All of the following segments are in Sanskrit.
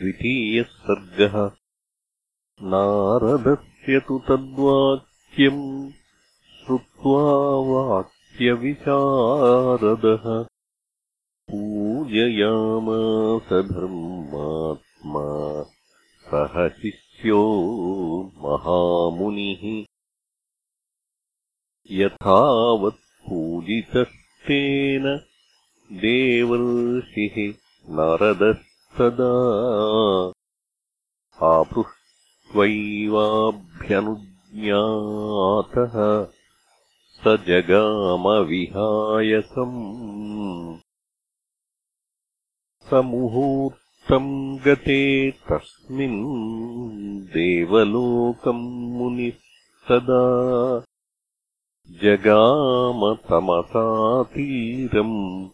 द्वितीयः सर्गः। नारदस्य तु तद्वाक्यम् श्रुत्वा वाक्यविशारदः। धर्मात्मा सह शिष्यो महामुनिः। यथावत्पूजितस्तेन देवर्षिः नारदस्तदा आपृष्ट्वैवाभ्यनुज्ञातः स जगामविहायसम्। स मुहूर्तम् गते तस्मिन् देवलोकम् मुनिः सदा। जगामतमसातीरम्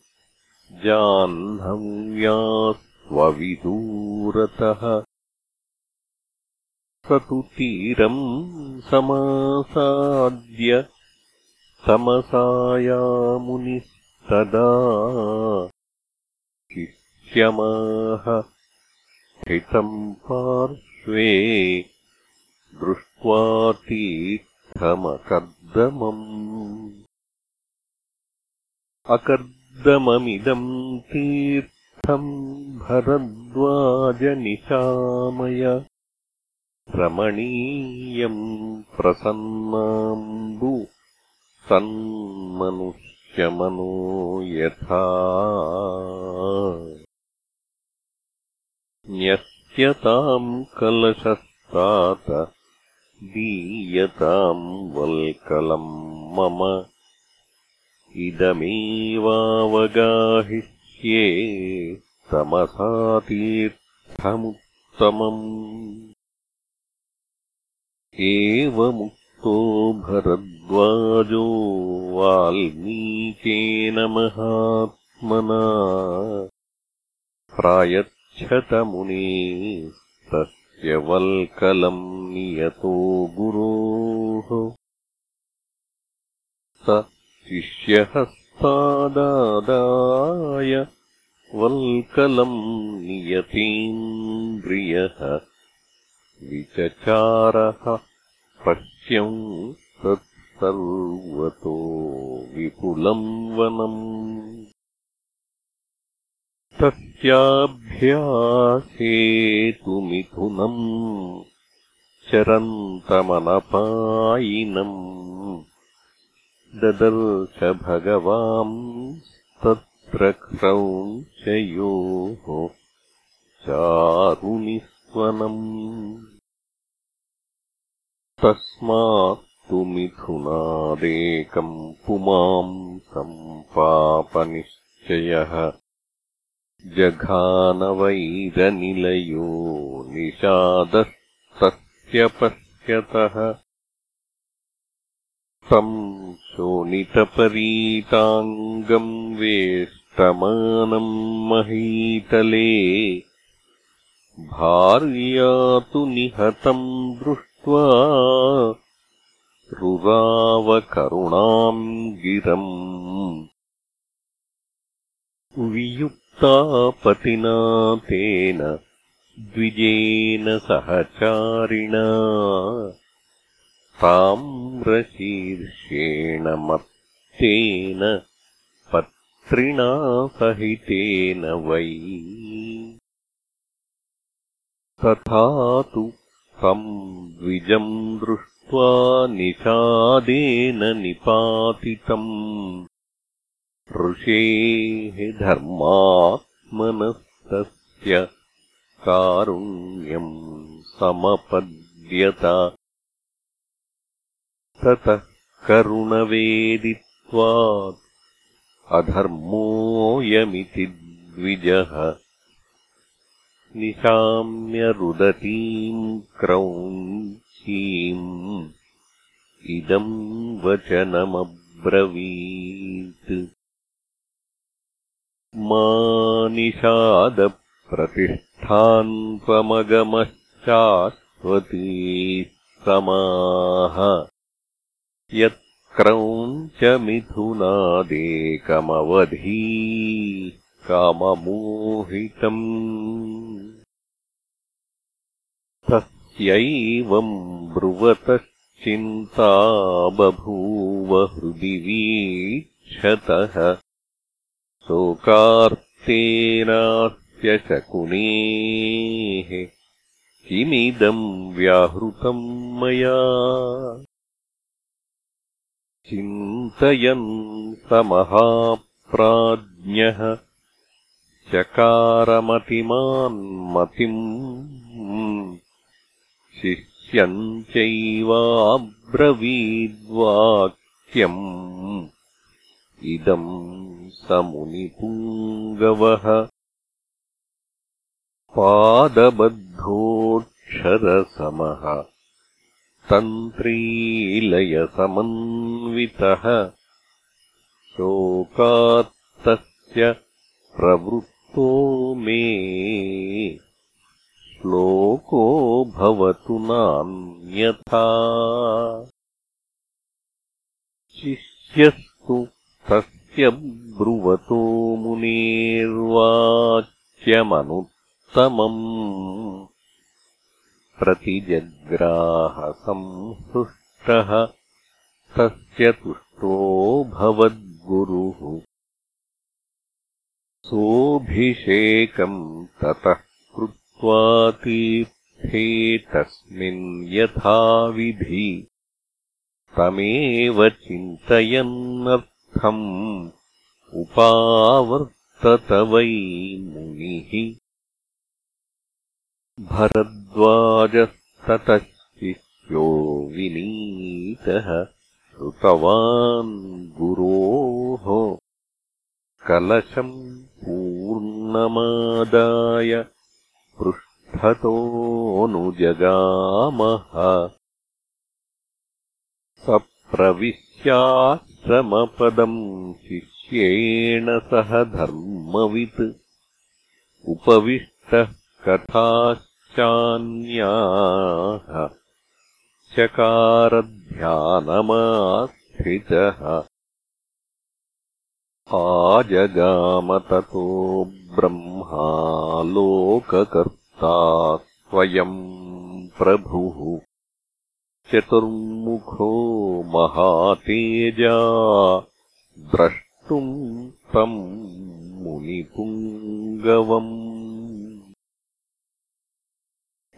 जाह्नव्यास्त्वविदूरतः स तु तीरम् समासाद्य तमसायामुनिस्तदा शिष्यमाह स्थितम् पार्श्वे दृष्ट्वा तीर्थमकर्दमम् अकर् दममिदम् तीर्थम् भरद्वाजनिशामय रमणीयम् प्रसन्नाम्बु सन्मनुष्यमनो यथा न्यस्यताम् कलशस्तात दीयताम् वल्कलम् मम इदमेवावगाहिष्ये तमसातीर्थमुत्तमम् एवमुक्तो भरद्वाजो वाल्मीकेन महात्मना। प्रायच्छतमुने तस्य वल्कलम् नियतो गुरोः। स शिष्यहस्तादादाय वल्कलम् नियतीन्द्रियः विचचारः पश्यम् तत्सर्वतो विपुलम् वनम् तस्याभ्यासेतुमिथुनम् चरन्तमनपायिनम् ददर्श भगवांस्तत्र क्रौञ्चयोः चारुनिस्वनम् तस्मात्तु मिथुनादेकम् पुमाम् सम्पापनिश्चयः जघानवैरनिलयो निषादस्तस्य पश्यतः तम् शोणितपरीताङ्गम् वेष्टमानम् महीतले। भार्या तु निहतम् दृष्ट्वा रुरावकरुणाम् गिरम्। वियुक्ता तेन द्विजेन सहचारिणा ताम्रशीर्षेण मत्तेन पत्रिणा सहितेन वै। तथा तु तम् द्विजम् दृष्ट्वा निषादेन निपातितम् ऋषेः धर्मात्मनस्तस्य कारुण्यम् समपद्यत ततः करुणवेदित्वात् अधर्मोऽयमिति द्विजः। निशाम्यरुदतीम् क्रौञ्चीम्। इदम् वचनमब्रवीत्। मा निषादप्रतिष्ठान्त्वमगमश्चाश्वती समाः यत्क्रौञ्चमिथुनादेकमवधी काममोहितम् यैवम् ब्रुवतश्चिन्ता बभूव हृदि वीक्षतः शोकार्तेनास्य शकुनेः किमिदम् व्याहृतम् मया चिन्तयन् स महाप्राज्ञः चकारमतिमान्मतिम् शिष्यम् चैवाब्रवीद्वाक्यम्। इदम् स मुनिपुङ्गवः पादबद्धोऽक्षरसमः तन्त्रीलयसमन्वितः। शोकात्तस्य प्रवृत्तो मे। श्लोको भवतु नान्यथा। शिष्यस्तु तस्य ब्रुवतो मुनेर्वाच्यमनुत्तमम् प्रतिजग्राहसंहृष्टः तस्य तुष्टो भवद्गुरुः सोऽभिषेकम् ततः कृत्वा तीर्थे तस्मिन् यथाविधि तमेव चिन्तयन्नर्थम् उपावर्तत वै मुनिः भरद्वाजस्ततः शिष्यो विनीतः श्रुतवान् गुरोः। कलशम् पूर्णमादाय पृष्ठतोऽनुजगामः सप्रविश्याश्रमपदम् शिष्येण सह धर्मवित्। उपविष्टः कथाश्चान्याः चकारध्यानमास्थितः आजगामततो ब्रह्मालोककर्ता स्वयम् प्रभुः चतुर्मुखो महातेजा द्रष्टुम् तम् मुनिपुङ्गवम्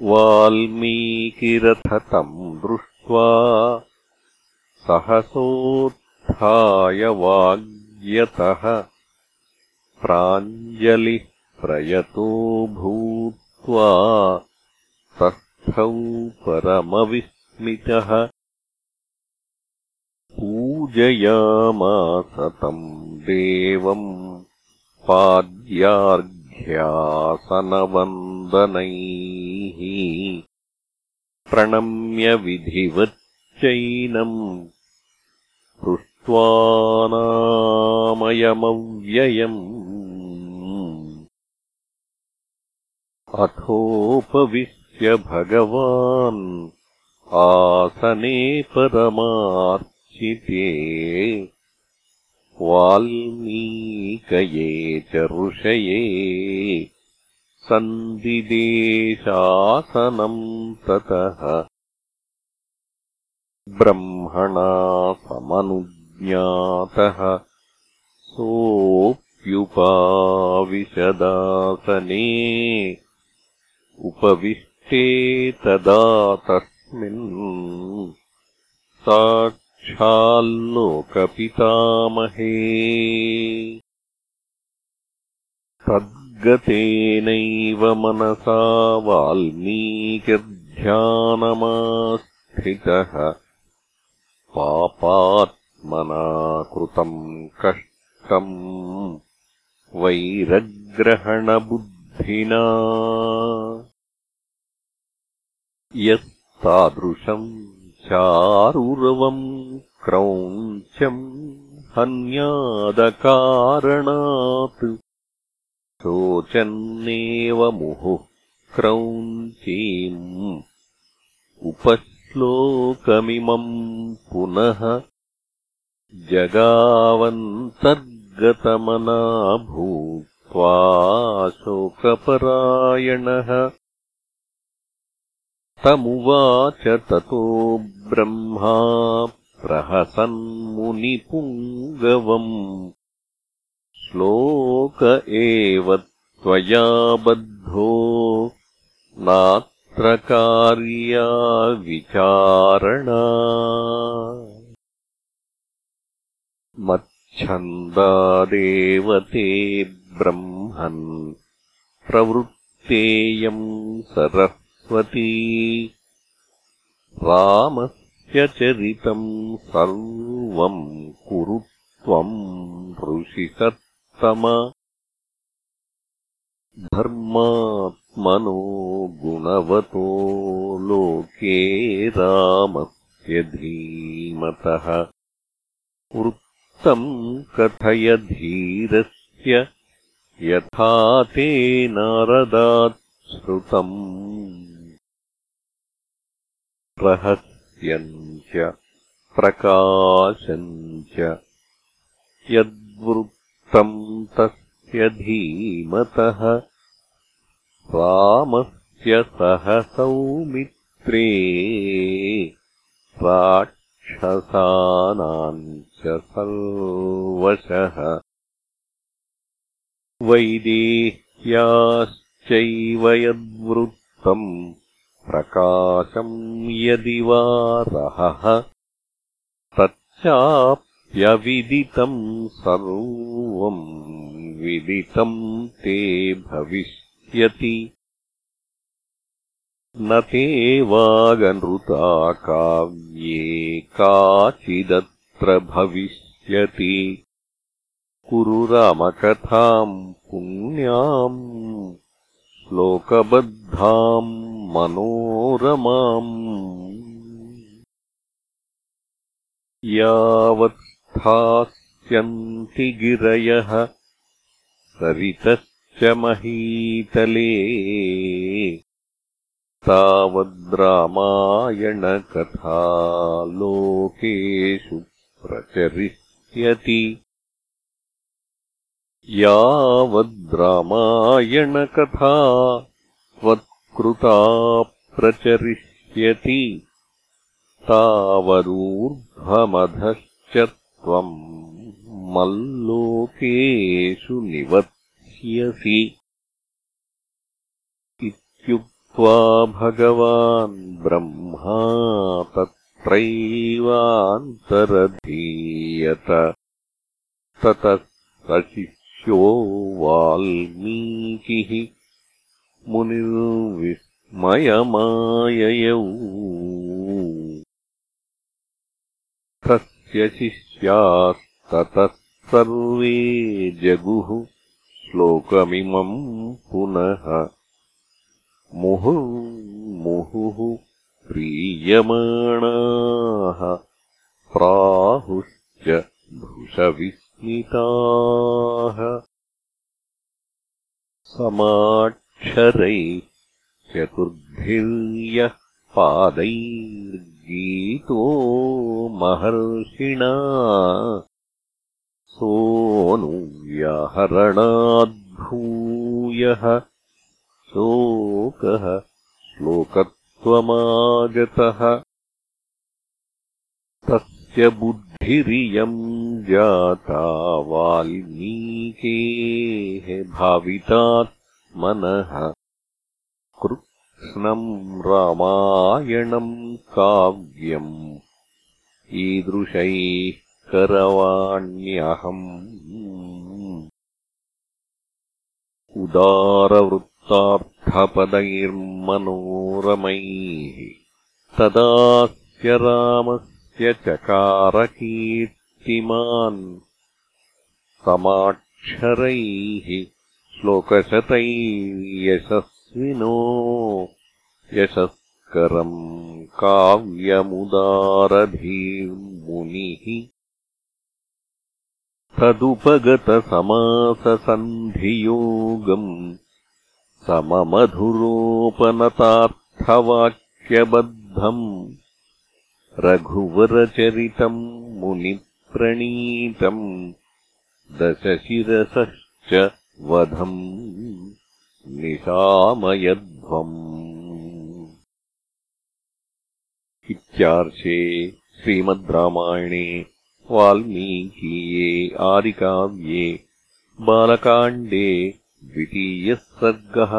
वाल्मीकिरथतम् दृष्ट्वा सहसोत्थाय वाग्यतः प्राञ्जलिः प्रयतो भूत्वा तस्थौ परमविस्मितः पूजयामास तम् देवम् पाद्यार् ध्यासनवन्दनैः प्रणम्य विधिवच्चैनम् पृष्ट्वानामयमव्ययम् अथोपविश्य भगवान् आसने परमार्चिते वाल्मीकये च ऋषये सन्दिदेशासनम् ततः। ब्रह्मणा समनुज्ञातः सोऽप्युपाविशदासने उपविष्टे तदा तस्मिन् सा क्षाल्लोकपितामहे तद्गतेनैव मनसा वाल्मीकिर्ध्यानमास्थितः। पापात्मना कृतम् कष्टम् वैरग्रहणबुद्धिना। यत्तादृशम् चारुरवम् क्रौञ्चम् हन्यादकारणात् शोचन्नेव मुहुः क्रौञ्चीम् उपश्लोकमिमम् पुनः जगावन्तर्गतमना भूत्वा शोकपरायणः तमुवाच ततो ब्रह्मा प्रहसन्मुनिपुङ्गवम् श्लोक एव त्वया बद्धो। नात्र कार्या विचारणा। मच्छन्दादेव ते ब्रह्मन्। प्रवृत्तेयम् सरस्वती। रामस्य चरितम् सर्वम् कुरु त्वम् ऋषिसत्तम धर्मात्मनो गुणवतो लोके रामस्य धीमतः। वृत्तम् कथय धीरस्य यथा ते नारदात् श्रुतम् रहस्यम् च प्रकाशम् च यद्वृत्तम् तस्य धीमतः रामस्य सह सौमित्रे राक्षसानाम् च सर्वशः। वैदेह्याश्चैव यद्वृत्तम् प्रकाशम् यदि वा रहः तच्चाप्यविदितम् सर्वम् विदितम् ते भविष्य न ते वागनृता काव्ये काचिदत्र भविष्यति। कुरु रामकथाम् पुण्याम् श्लोकबद्धाम् मनोरमाम् यावत्स्थास्यन्ति गिरयः सरितः महीतले तावद्रामायणकथा लोकेषु प्रचरिष्यति यावद्रामायणकथा त्वत्कृता प्रचरिष्यति तावदूर्ध्वमधश्च त्वम् मल्लोकेषु निवत् इत्युक्त्वा भगवान् ब्रह्मा तत्रैवान्तरधीयत ततः वाल्मीकिः मुनिर्विस्मयमाययौ। तस्य शिष्यास्ततः सर्वे जगुः श्लोकमिमम् पुनः। मुहुर्मुहुः प्रीयमाणाः प्राहुश्च भृशविस्मिताः समाक्षरै चतुर्भिर्यः पादैर्गीतो महर्षिणा। सोऽनुव्याहरणाद्भूयः शोकः श्लोकत्वमागतः। तस्य बुद्धिरियम् जाता वाल्मीकेः भावितात्मनः कृत्स्नम् रामायणम् काव्यम् ईदृशैः करवाण्यहम् उदारवृत्तार्थपदैर्मनोरमैः तदास्य रामस्य चकारकीर्तिमान् समाक्षरैः श्लोकशतैर्यशस्विनो यशस्करम् काव्यमुदारधीर्मुनिः तदुपगतसमाससन्धियोगम् सममधुरोपनतार्थवाक्यबद्धम् रघुवरचरितम् मुनिप्रणीतम् दशशिरसश्च वधम् निशामयध्वम् इत्यार्षे श्रीमद् रामायणे वाल्मीकीये आदिकाव्ये बालकाण्डे द्वितीयः सर्गः